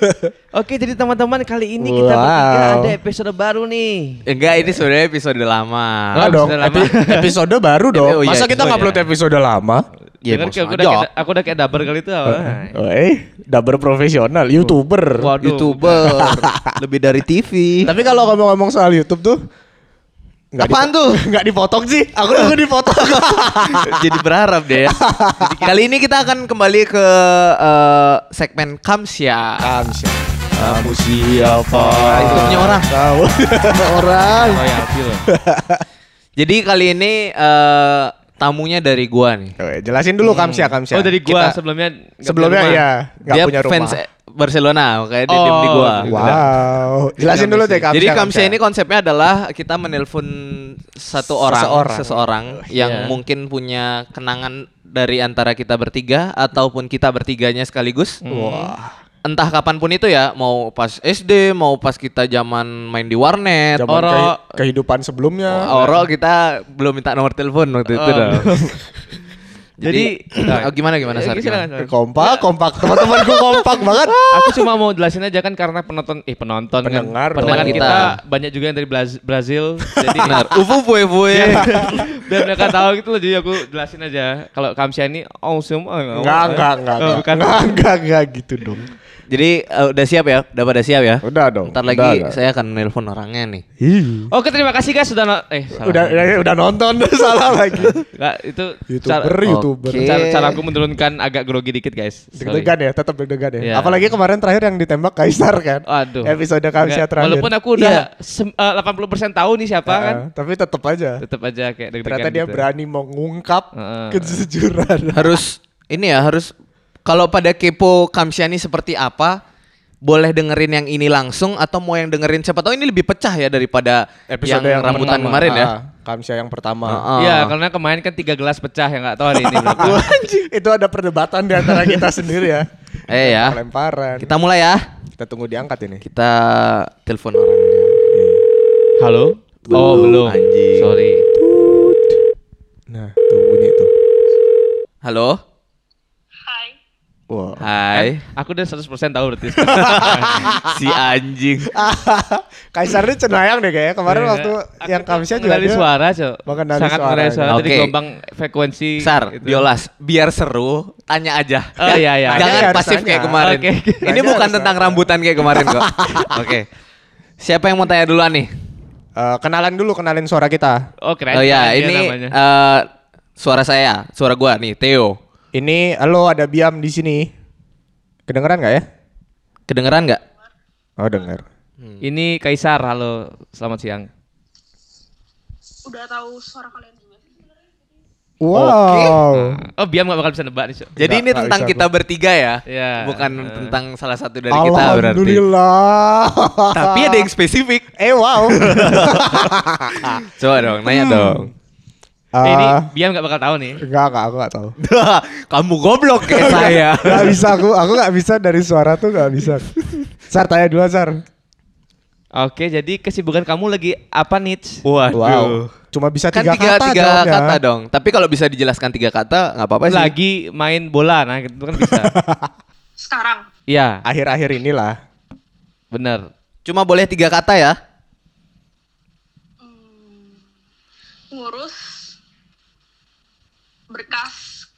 Oke, jadi teman-teman kali ini kita Wow. bertiga ada episode baru nih. Enggak, ini sebenarnya episode lama. Enggak Oh, dong, sudah lama. epi- episode baru dong. Oh, iya, Masa kita oh, ngupload iya. episode lama? Ya, kayak aku udah kayak, aku udah kayak dabar kali itu. apa? Oh, eh, dubber profesional, youtuber. Waduh. YouTuber lebih dari TV. Tapi kalau ngomong-ngomong soal YouTube tuh nggak Apaan dipo- tuh? Nggak dipotong sih. Aku nunggu dipotong. Jadi berharap deh ya. Jadi Kali ini kita akan kembali ke eh, segmen Kamsya. Kamsya. Kamu siapa? Ah, itu punya orang. Tahu. orang. Oh ya. Jadi kali ini eh, tamunya dari gua nih. Oke, jelasin dulu Kamsya, Kamsya. Oh dari gua Kita- sebelumnya Sebelumnya iya, nggak Dia punya rumah. fans Barcelona, kayak dia diem di Oh, gua. Wow. Jelasin dulu deh Kamsya. Jadi Kamsya ini konsepnya adalah kita menelpon satu orang, Seseorang. seseorang, yang Iya. mungkin punya kenangan dari antara kita bertiga ataupun kita bertiganya sekaligus. Wah. Entah kapan pun itu ya, mau pas SD, mau pas kita zaman main di warnet, oro, kehi- kehidupan sebelumnya. oro kita belum minta nomor telepon waktu itu Oh. dong. Jadi oh, gimana gimana Sar? Gimana? silakan. Kompak, kompak. Teman-temanku kompak banget. Aku cuma mau jelasin aja kan karena penonton eh penonton Pendengar kan pendengar kita Kita. banyak juga yang dari Braz- Brazil jadi Benar. Ufu fue fue. biar mereka tahu gitu loh jadi aku jelasin aja kalau Kamsya ini oh semua Enggak, enggak, enggak. Oh, bukan Enggak, enggak, enggak gitu dong. Jadi eh, udah siap ya? Udah pada siap ya? Udah dong. Ntar lagi udah. saya akan nelpon orangnya nih. Ih. Oke terima kasih guys sudah no- eh salah. Udah, udah, udah nonton salah lagi. Enggak, itu YouTuber, cara, YouTuber. Oke. cara, cara aku menurunkan agak grogi dikit guys. Deg-degan ya, tetap deg-degan ya. Iya. Apalagi kemarin terakhir yang ditembak Kaisar kan. Aduh. Episode Enggak, terakhir. Walaupun aku udah sem- eh, 80% tahu nih siapa Ah, kan. Tapi tetap aja. Tetap aja kayak deg-degan Ternyata dia gitu. berani mengungkap Heeh. kejujuran. Harus ini ya, harus kalau pada kepo Kamsiani seperti apa, boleh dengerin yang ini langsung atau mau yang dengerin siapa tahu ini lebih pecah ya daripada Episode yang, yang, rambutan pertama. kemarin ya. Ah, Kamsya yang pertama. Iya, karena kemarin kan tiga gelas pecah ya nggak tahu hari ini berapa. Itu ada perdebatan di antara kita sendiri ya. Eh ya. Lemparan. Kita mulai ya. Kita tunggu diangkat ini. Kita telepon orangnya. Halo? oh, belum. Anjing. Sorry. Nah, tuh bunyi tuh. Halo. Hai, Wah. Hai. Aku udah 100% tahu berarti. si anjing. Kaisar ini cenayang deh kayaknya. Kemarin Iya, waktu Aku yang Kamsya juga dia suara, Cok. mengenali Sangat suara. suara dari Oke. gelombang frekuensi. Sar, gitu. Diolas, biar seru, tanya aja. Oh, iya, iya. Jangan Tanya harus pasif tanya. kayak kemarin. Oke. Ini Tanya bukan tentang tanya. rambutan kayak kemarin kok. Oke. Siapa yang mau tanya duluan nih? Eh, kenalan dulu, kenalin suara kita. Oh, keren. oh ya, ini namanya. eh, suara saya, suara gua nih, Theo. Ini halo ada Biam di sini. Kedengeran nggak ya? Kedengeran nggak? Oh, denger. Ini Kaisar. Halo, selamat siang. udah tahu suara kalian juga. Wow. Oh, Biam gak bakal bisa nebak nih, Cok. Jadi Nggak, ini tentang kita bertiga ya, Iya. bukan Eh. tentang salah satu dari kita berarti. Alhamdulillah. Tapi ada yang spesifik. Eh wow. Coba dong, nanya dong. Eh, ini Ah, Biam gak bakal tahu nih. Enggak, enggak, aku enggak tahu. Kamu goblok kayak saya. Enggak bisa aku, aku enggak bisa dari suara tuh enggak bisa. Sar tanya dulu Sar. Oke, jadi kesibukan kamu lagi apa nih? Waduh. Wow. Cuma bisa Kan tiga, tiga, kata tiga jawabnya. kata dong. Tapi kalau bisa dijelaskan tiga kata nggak apa-apa sih. Lagi main bola, nah gitu kan bisa. Sekarang, Iya, Akhir-akhir inilah. bener. Cuma boleh tiga kata ya. ngurus berkas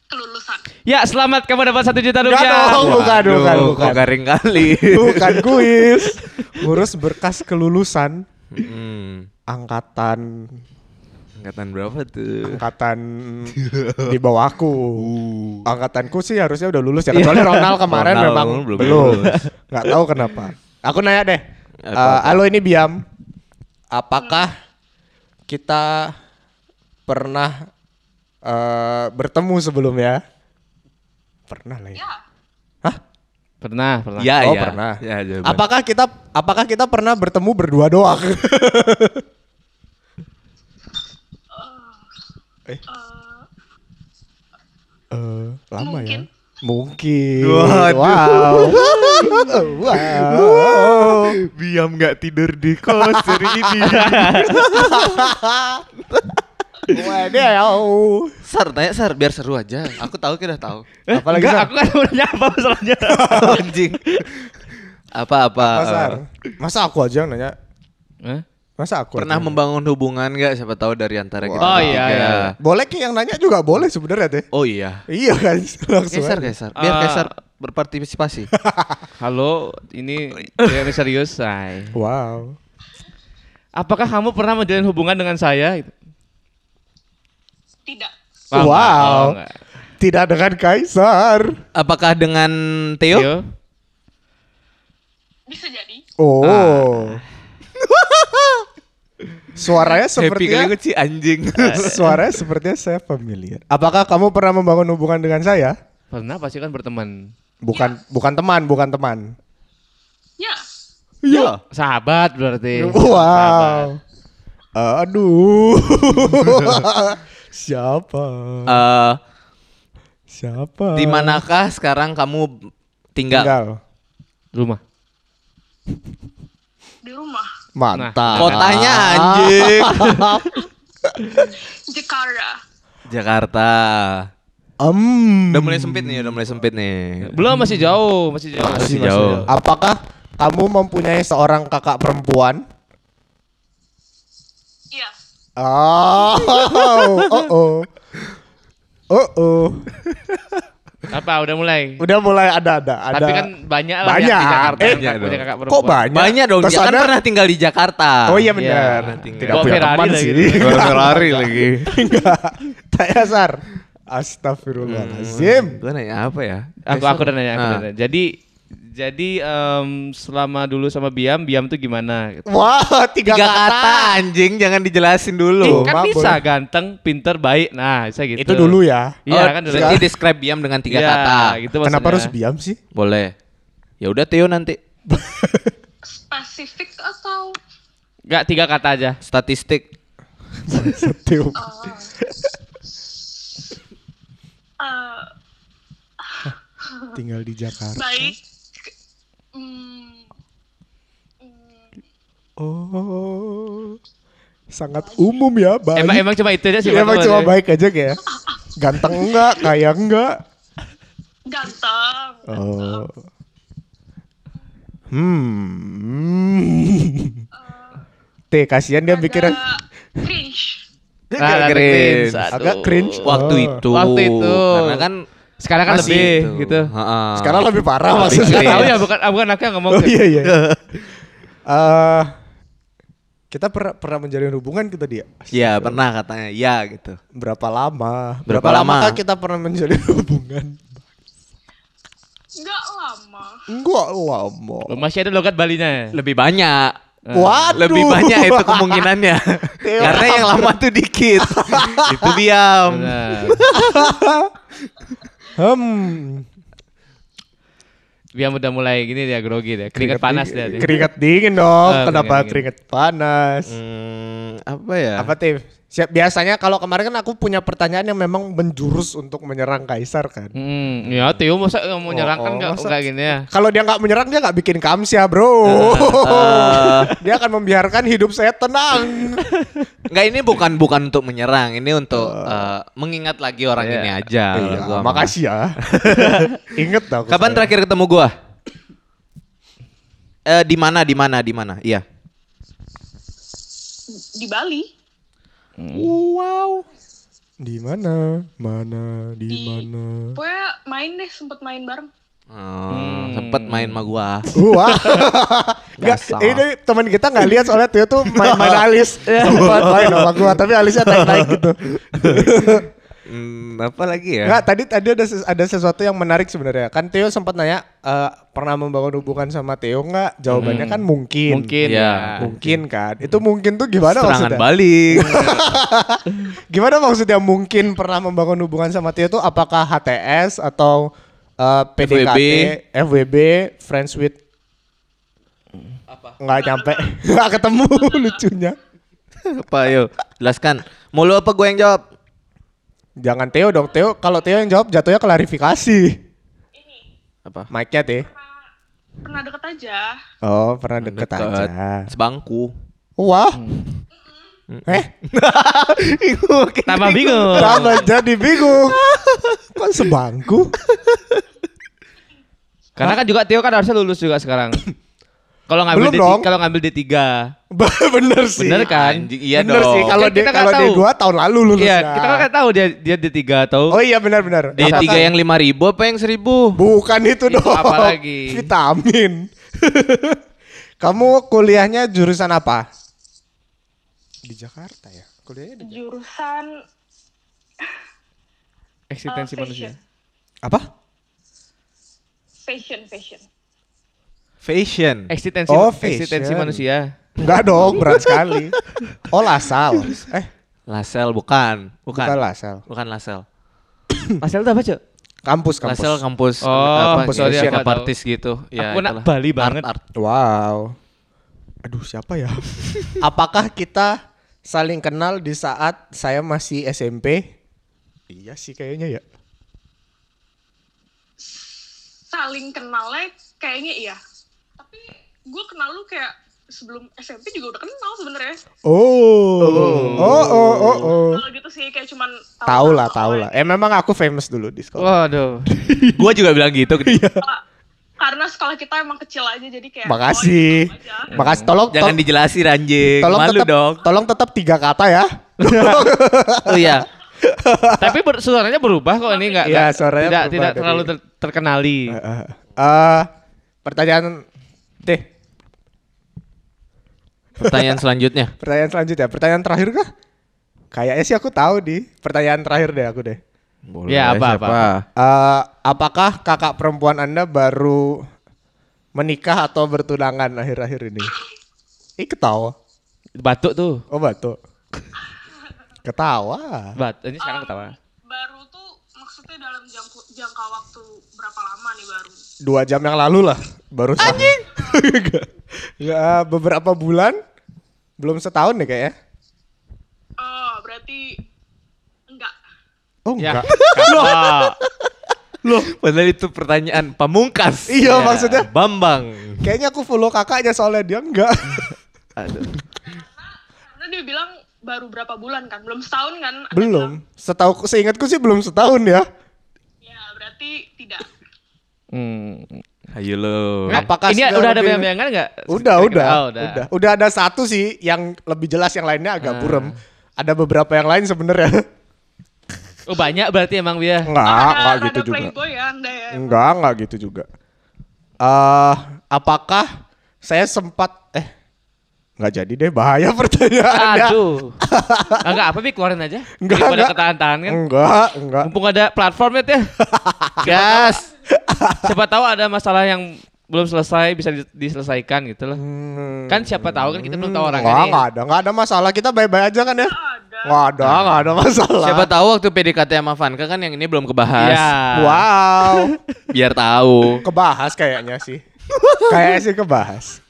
kelulusan. Ya, selamat kamu dapat satu juta Enggak rupiah. dong, bukan, Waduh, bukan, bukan. garing kali. Bukan kuis. Ngurus berkas kelulusan Hmm. angkatan Angkatan berapa tuh? angkatan di bawahku. Angkatanku sih harusnya udah lulus ya. Kecuali Ronald kemarin Ronald memang belum belum. Nggak tahu kenapa. Aku nanya deh. Apa, Eh, apa? halo ini Biam. Apakah kita pernah eh, bertemu sebelumnya? Pernah lah ya. Ya, Hah? Pernah, pernah. Ya, Oh, ya. pernah. Ya, jawaban. Apakah kita apakah kita pernah bertemu berdua doang? eh. Eh, lama Mungkin. ya? Mungkin. Waduh. Wow. wow. Biam nggak tidur di kos hari ini. Waduh. Sar, tanya Sar, biar seru aja. Aku tahu kita tahu. Apalagi Enggak, aku kan nanya apa masalahnya. Anjing. Apa-apa? Apa, Sar? Masa aku aja yang nanya? Hah? Masa aku Pernah aja? membangun hubungan nggak? Siapa tahu dari antara kita. Oh, iya, iya. Boleh Ki yang nanya juga boleh sebenarnya teh. Oh iya. Iya kan langsung. Kaisar, aja. Kaisar. Biar Ah. Kaisar berpartisipasi. Halo, ini yang serius, say. Wow. Apakah kamu pernah menjalin hubungan dengan saya? Tidak. Enggak. Wow. Oh. Tidak dengan Kaisar. Apakah dengan Theo? Theo? Bisa jadi. Oh. Suaranya Happy sepertinya kali sih anjing. Suaranya sepertinya saya familiar. Apakah kamu pernah membangun hubungan dengan saya? Pernah pasti kan berteman. Bukan bukan teman, bukan teman. Ya. Iya. Sahabat berarti. Wow. Aduh. Siapa? Eh, Siapa? di manakah sekarang kamu tinggal? Tinggal. Rumah. Di rumah. Mantap. Kotanya anjing. Jakarta. Jakarta. Em. Udah mulai sempit nih, udah mulai sempit nih. Belum masih jauh, masih jauh. Masih jauh. Apakah kamu mempunyai seorang kakak perempuan? Oh, oh, oh, oh, oh. Apa udah mulai? Udah mulai ada ada ada. Tapi kan banyak lah Banyak. yang di Jakarta Eh, banyak dong. kakak Kok banyak? Banyak dong, dia kan pernah tinggal di Jakarta. Oh iya benar. tinggal. Tidak Bawa punya Ferrari teman lagi. sih. Bawa Ferrari lagi. Enggak. Tanya Sar. Astagfirullahaladzim. Gue nanya apa ya? Aku aku udah nanya, aku Ah. nanya. Jadi jadi em, selama dulu sama Biam, Biam tuh gimana? Gitu. Wah, tiga, Tiga kata. kata anjing, jangan dijelasin Eh, dulu. kan maaf, bisa boleh. ganteng, pinter, baik. Nah, bisa gitu. Itu dulu ya. Iya Oh, kan dulu. Berarti describe Biam dengan tiga Iya, kata. Gitu Kenapa harus biam sih? Boleh. Ya udah Theo nanti. Spesifik atau Enggak tiga kata aja. Statistik. Uh, uh, Tinggal di Jakarta. baik? Hmm, Oh. Sangat umum ya, baik. Emang emang cuma itu aja sih. Emang cuma ya. baik aja kayak. Ganteng enggak, kaya enggak. ganteng. Oh. Hmm. Teh, kasihan dia Ada mikirnya cringe. Ah, Agak ada cringe. cringe. Agak cringe. Waktu Oh. itu. Waktu itu. Karena kan Sekarang kan masih lebih itu. gitu. Ha-ha. Sekarang lebih parah maksudnya. Tahu ya bukan ah, bukan aku yang ngomong. Oh iya iya. Eh, kita pernah pernah menjalin hubungan kita dia. Iya pernah katanya. Ya gitu. Berapa lama? Berapa lama? lamakah kita pernah menjalin hubungan? Enggak lama. Enggak lama. Oh, Masih ada logat Balinya. Lebih banyak. Waduh. Lebih banyak itu kemungkinannya. Karena yang lama tuh dikit. itu Biam. Hmm. Biam udah mulai gini dia grogi dia. Keringat panas dia. dingin. Keringat dingin dong. Ah, Kenapa keringat keringat panas? Hmm, apa ya? Apa Tiff? Siap biasanya kalau kemarin kan aku punya pertanyaan yang memang menjurus untuk menyerang Kaisar kan. Hmm, ya Tio masa nggak mau Oh, nyerang kan oh, nggak nggak gini ya. Kalau dia nggak menyerang dia nggak bikin kamsia bro. dia akan membiarkan hidup saya tenang. Enggak ini bukan bukan untuk menyerang, ini untuk eh, mengingat lagi orang Iya. ini aja. Iya, Gua makasih ya. Ingat aku Kapan saya. terakhir ketemu gua? Eh di mana di mana di mana? Iya. Di Bali. Wow. Di mana? Mana? Di Di- mana? Pokoknya main deh, sempet main bareng. Oh, sempet main sama gua. Wah. Enggak, Gasal. ini teman kita nggak lihat soalnya Tio tuh main-main alis. Sempat main sama gua, tapi alisnya naik-naik gitu. Hmm, apa lagi ya? Enggak, tadi tadi ada ses- ada sesuatu yang menarik sebenarnya. Kan Tio sempat nanya eh, pernah membangun hubungan sama Tio nggak? Jawabannya kan mungkin. Mungkin Iya. ya. Mungkin kan. Itu mungkin tuh gimana Serangan maksudnya? balik. Gimana maksudnya mungkin pernah membangun hubungan sama Tio tuh apakah HTS atau eh, PDKT, FWB? FWB, friends with apa? Nggak nyampe, nggak ketemu lucunya. apa yuk? Jelaskan. Mau lu apa gue yang jawab? Jangan Teo dong, Teo. Kalau Teo yang jawab jatuhnya klarifikasi. Apa? Mic-nya Teh. Pernah deket aja. Oh, pernah deket, aja. Sebangku. Wah, Eh? Tambah bingung. Tambah jadi bingung. Kok sebangku? Karena kan juga Tio kan harusnya lulus juga sekarang. Kalau ngambil Belum D3, dong. kalau ngambil D3. Bener sih. Bener kan? Anjing, iya Bener dong. sih kalau Kan dia kita kalau tahu. D2 tahun lalu lulusnya. Iya, kita kan nggak tahu dia dia D3 atau Oh iya benar benar. D3 Asalkan- yang 5000 apa yang 1000? Bukan itu, Itu dong. apa lagi? Vitamin. Kamu kuliahnya jurusan apa? Di Jakarta ya. Kuliahnya di Jurusan eksistensi Uh, manusia. apa? fashion, fashion. Fashion. Eksistensi Oh, eksistensi fashion. manusia. Enggak dong, berat sekali. Oh, lasal. Eh, Lasel bukan. Bukan. bukan lasal. Bukan Lasel. Asal itu apa, Cok? Kampus kampus. Lasel kampus Oh, apa kampus fashion. makeup artist gitu. Ya, Aku itulah. Bali banget. Art, art. Wow. Aduh, siapa ya? Apakah kita saling kenal di saat saya masih SMP? Iya sih kayaknya ya. Saling kenalnya kayaknya iya. Tapi gue kenal lu kayak sebelum SMP juga udah kenal sebenarnya. Oh. Oh, oh, oh, oh. Kalau gitu sih kayak cuman Tahu lah, tahu lah. Eh memang aku famous dulu di sekolah. Waduh. Gua juga bilang gitu. Karena- Karena sekolah kita emang kecil aja jadi kayak Makasih. oh, itu aja. Makasih tolong Jangan to- dijelasin anjing. tolong Malu tetap dong. tolong tetap tiga kata ya. Oh iya. Tapi ber- suaranya berubah kok ini enggak Iya, suaranya tidak berubah tidak terlalu ter- terkenali. Eh, eh, eh, pertanyaan teh Pertanyaan selanjutnya. pertanyaan selanjutnya pertanyaan terakhir kah kayaknya sih aku tahu di pertanyaan terakhir deh aku deh Boleh, Ya, apa, siapa? apa? Eh, apakah kakak perempuan anda baru menikah atau bertunangan akhir-akhir ini Ih ketawa Batuk tuh. oh batu ketawa Bat, ini sekarang ketawa. Baru tuh maksudnya dalam jangka, jangka waktu berapa lama nih baru? dua jam yang lalu lah baru anjing Nggak, beberapa bulan belum setahun deh kayaknya Oh, berarti enggak. oh Ya. enggak Kakak. Loh, padahal itu pertanyaan pamungkas. Iya, Ya, maksudnya. Bambang. kayaknya aku follow kakaknya soalnya dia enggak Aduh. Karena dia bilang baru berapa bulan kan? Belum setahun kan? Belum setahu seingatku sih belum setahun ya Ya, berarti tidak. Hmm. Ayo lo. Nah, Apakah ini udah ada lebih- bayang-bayangan enggak? Udah, udah, Oh, udah, udah. ada satu sih yang lebih jelas, yang lainnya agak Ah. burem. Ada beberapa yang lain sebenarnya. Oh, banyak berarti emang dia. Enggak, enggak gitu juga. playboy ya anda ya. Enggak, enggak gitu juga. Eh, apakah saya sempat eh nggak jadi deh bahaya pertanyaannya. Aduh. Enggak apa Bi keluarin aja. Enggak, Daripada enggak. ketahan-tahan kan. Enggak, enggak. Mumpung ada platformnya tuh. Gas. Siapa tahu ada masalah yang belum selesai bisa di- diselesaikan gitu loh. Hmm, Kan siapa tahu kan kita belum tahu orangnya Enggak, nih. enggak ada, enggak ada masalah. Kita baik-baik aja kan ya? Ada. Enggak ada, enggak ada masalah. Siapa tahu waktu PDKT sama Vanka kan yang ini belum kebahas. Iya. Wow. Biar tahu. Kebahas kayaknya sih. kayaknya sih kebahas.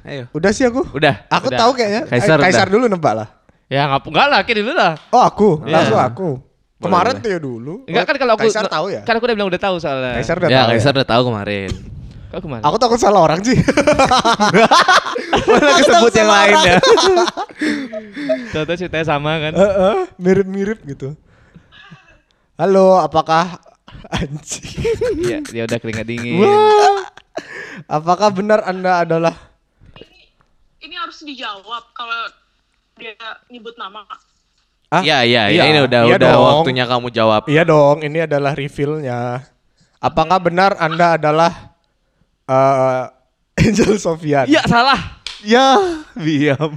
Ayo. Udah sih aku. Udah. Aku Udah. tahu kayaknya. Kaisar Eh, Kaisar udah. dulu nebak lah. Ya enggak enggak lah, kiri dulu lah. Oh aku, Iya. langsung aku. Kemarin tuh ya dulu. Enggak kan kalau aku Kaisar tahu ya? Kan aku udah bilang udah tahu soalnya. Kaisar udah Ya, tahu. Kaisar ya? udah tahu kemarin. Kau ke mana? Aku takut salah orang sih. Mana kesebut yang lain ya? Tahu-tahu ceritanya sama kan. Heeh, mirip-mirip gitu. Halo, apakah anjing? Iya, dia udah keringat dingin. Wah. Apakah benar Anda adalah Ini harus dijawab kalau dia nyebut nama. Ah, Iya, iya, iya. ini udah Iya udah dong. waktunya kamu jawab. Iya dong, ini adalah reveal-nya. Apakah benar Anda adalah eh, Angel Sofian? Iya, salah. Ya, diam.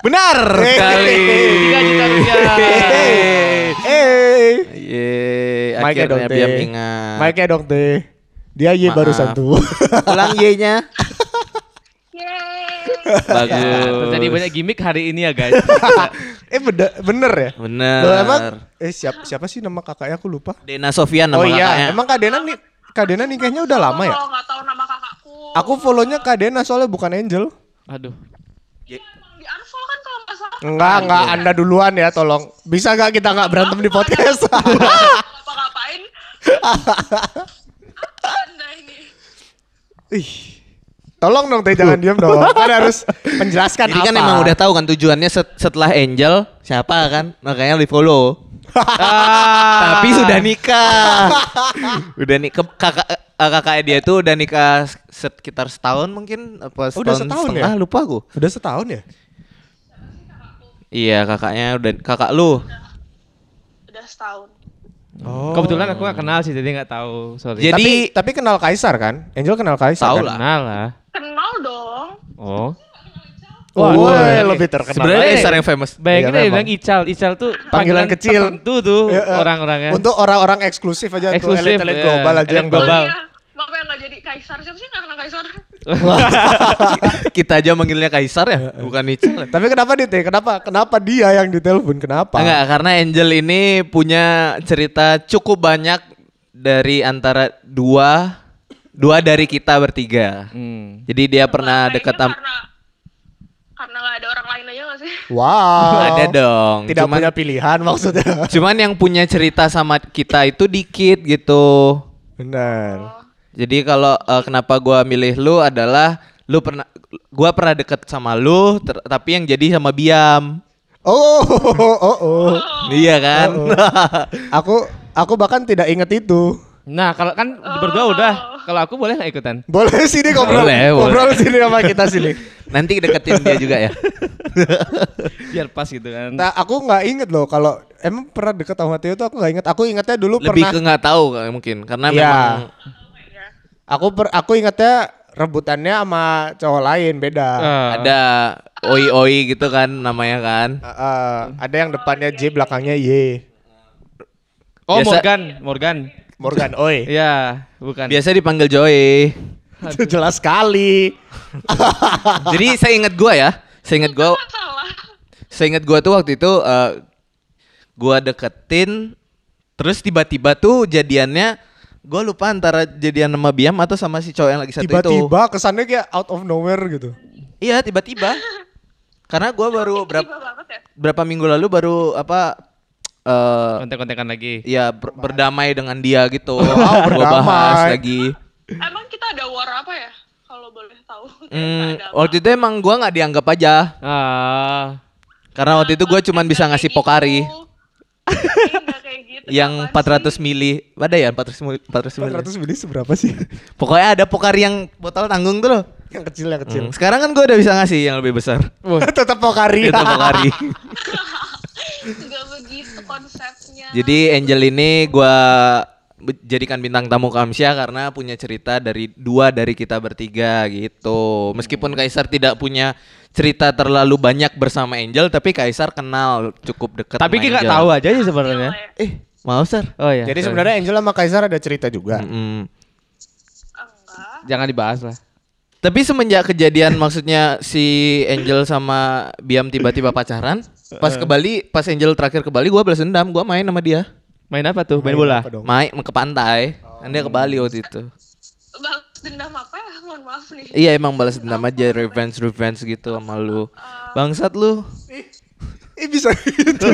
Benar Hey. sekali. Tiga juta rupiah. Eh, Ye, Mike dong, akhirnya. Biam ingat. Mike dong teh. Dia Y Maaf. barusan tuh. Ulang Y-nya. Yeay. Bagus. Terjadi banyak gimmick hari ini ya guys. eh bener, bener ya? Bener. Loh, emang eh siapa siapa sih nama kakaknya aku lupa. Dena Sofian nama oh iya, kakaknya. emang Kak Dena nih Kak Dena nikahnya udah lama ya? Kalau nggak tahu nama kakakku. Aku follow-nya Kak Dena soalnya bukan Angel. Aduh. Emang di unfollow kan kalau nggak salah. Enggak, enggak Anda duluan ya, tolong. Bisa gak kita nggak berantem di podcast? Apa ngapain? anda ini. Ih. Tolong dong teh jangan diem dong. Kan harus menjelaskan Jadi kan apa. emang udah tahu kan tujuannya set- setelah Angel siapa kan makanya di follow. Ah. Tapi sudah nikah. udah nih ke- kakak eh, kakaknya dia tuh udah nikah sekitar setahun mungkin apa setahun, Udah setahun ya? setengah lupa aku. Udah setahun ya? Iya kakaknya udah kakak lu. Udah setahun. Oh. Kebetulan aku gak kenal sih, jadi gak tahu. Sorry. Jadi- tapi tapi kenal Kaisar kan? Angel kenal Kaisar. Tahu kan? lah. kenal lah. Dong. Oh. Wah, woi, iya. lebih terkenal. Sebenarnya Eh, Kaisar yang famous. Bayangin Iya, dia memang. bilang Ical. Ical tuh Panggilan kecil. tertentu tuh Ya, eh, orang-orangnya. Untuk orang-orang eksklusif aja Eksklusif, tuh elit-elit ya. global aja Elit yang global. tahu. Bang. Iya. Maaf ya nggak jadi kaisar. Siapa sih nggak kenal kaisar? Kita aja manggilnya Kaisar ya, bukan Ical. Tapi kenapa Teh? Kenapa? Kenapa dia yang ditelepon? Kenapa? Enggak, karena Angel ini punya cerita cukup banyak dari antara dua dua dari kita bertiga. Hmm. Jadi dia pernah Kayaknya dekat sama karena karena nggak ada orang lain aja nggak sih? Wow. ada dong. Tidak cuman, punya pilihan maksudnya. cuman yang punya cerita sama kita itu dikit gitu. Benar. Jadi kalau eh, kenapa gua milih lu adalah lu pernah gua pernah deket sama lu ter- tapi yang jadi sama Biam. Oh, oh, oh, oh. Iya kan? Aku aku bahkan tidak ingat itu. Nah, kalau kan berdua udah. Kalau aku boleh nggak ikutan? Boleh sini ngobrol. Boleh, boleh. ngobrol sini sama kita sini. Nanti deketin dia juga ya. Biar pas gitu kan. Nah, aku nggak inget loh kalau emang pernah deket sama Theo tuh aku nggak inget. Aku ingetnya dulu Lebih pernah. ke nggak tahu mungkin karena Iya. memang Aku per, aku ingetnya rebutannya sama cowok lain beda. Ah. ada oi oi gitu kan namanya kan. Uh, uh, ada yang depannya J belakangnya Y. Oh, Biasa- Morgan, Morgan. Morgan Oi. Iya, bukan. Biasa dipanggil Joy. Itu jelas sekali. Jadi saya ingat gua ya. Saya ingat gua Salah. saya ingat gua tuh waktu itu eh, gua deketin terus tiba-tiba tuh jadiannya gua lupa antara jadian sama Biam atau sama si cowok yang lagi satu itu. Tiba-tiba kesannya kayak out of nowhere gitu. Iya, tiba-tiba. Karena gua baru berapa Tiba banget ya. berapa minggu lalu baru apa eh Kontek-kontekan lagi. ya ber- berdamai dengan dia gitu. Berdamai. bahas lagi. Emang kita ada war apa ya? Kalau boleh tahu. Hmm, waktu itu emang gua nggak dianggap aja. Ah. Karena waktu itu gua cuman bisa Nggak ngasih kayak pokari gitu. Gitu. yang Apaan 400 sih? mili. Ada ya 400 mili? 400 mili. 400 mili seberapa sih? Pokoknya ada pokari yang botol tanggung tuh loh. yang kecil yang kecil. Hmm, Sekarang kan gua udah bisa ngasih yang lebih besar. Tetap Pokari. Itu pokari. Konsepnya. Jadi Angel ini gua be- jadikan bintang tamu Kamsya karena punya cerita dari dua dari kita bertiga gitu. Meskipun Kaisar tidak punya cerita terlalu banyak bersama Angel, tapi Kaisar kenal cukup dekat. Tapi kita nggak tahu aja sih sebenarnya. Eh, mau Sar? Oh iya. Jadi sebenarnya Angel sama Kaisar ada cerita juga. Mm-mm. enggak. jangan dibahas lah. Tapi semenjak kejadian maksudnya si Angel sama Biam tiba-tiba pacaran, pas ke Bali, pas Angel terakhir ke Bali, gua balas dendam, gua main sama dia. Main apa tuh? Main Main bola. Main ke pantai. Kan dia ke Bali waktu itu. Balas dendam apa ya? Mohon maaf nih. Iya emang balas dendam aja revenge revenge gitu sama lu. Bangsat lu. Ih bisa gitu.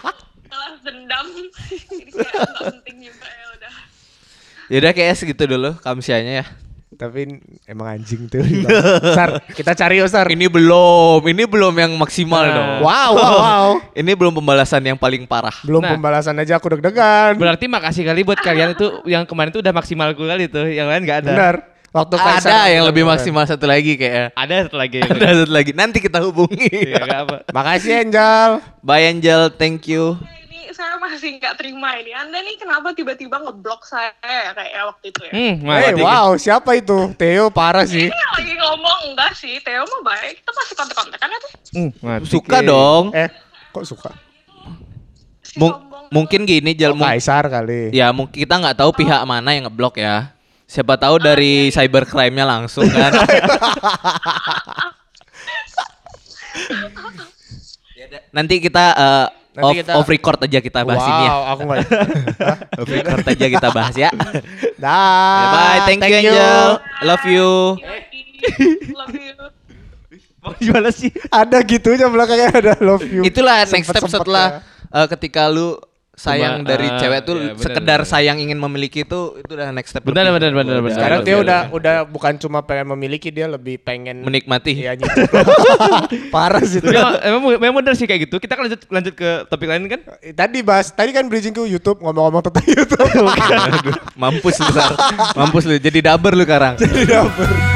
Balas dendam. Ini kayak penting juga ya udah. Yaudah kayak segitu dulu kamsianya ya. Tapi emang anjing tuh. Sar, kita cari yo Sar. Ini belum, ini belum yang maksimal Nah. dong. Wow, wow, wow. Ini belum pembalasan yang paling parah. Belum Nah. pembalasan aja aku deg-degan. Berarti makasih kali buat kalian itu yang kemarin itu udah maksimal kali itu, yang lain nggak ada. Benar. Waktu Kaisar Ada yang lebih maksimal satu lagi kayaknya. Ada satu lagi. Ada satu lagi. Nanti kita hubungi. Iya, apa. Makasih Angel. Bye Angel, thank you. Saya masih nggak terima ini. Anda nih kenapa tiba-tiba ngeblok saya ya, kayak waktu itu ya? Hmm, Eh, mati. wow, siapa itu? Theo parah sih. Ini lagi ngomong enggak sih, Theo mah baik. Kita masih kontak-kontakan ya tuh. Hmm, mati. Suka dong. Eh, kok suka? Si Mung- mungkin gini Jal, Oh, Kaisar kali. ya mungkin kita nggak tahu pihak mana yang ngeblok ya. Siapa tahu dari cybercrime-nya langsung kan. Nanti kita eh, Nanti off, kita- off record aja kita bahas ini ya. wow, aku nggak. Off record aja kita bahas ya. Dah. Bye, thank, you Angel. Love you. Love you. Mau gimana sih? Ada gitunya belakangnya ada love you. Itulah next step setelah ya. eh, ketika lu sayang Cuma, dari ah, cewek tuh ya, sekedar benar. sayang ingin memiliki itu itu udah next step. Benar, benar, benar, Udah. benar. Sekarang dia udah udah bukan cuma pengen memiliki dia lebih pengen menikmati. Iya nyicip. Parah sih itu. Tapi emang, emang, memang benar sih kayak gitu. Kita kan lanjut lanjut ke topik lain kan? Tadi bahas, tadi kan bridging ke YouTube ngomong-ngomong tentang YouTube. Aduh, mampus lu Sar. Mampus lu jadi daber lu sekarang. Jadi dapur.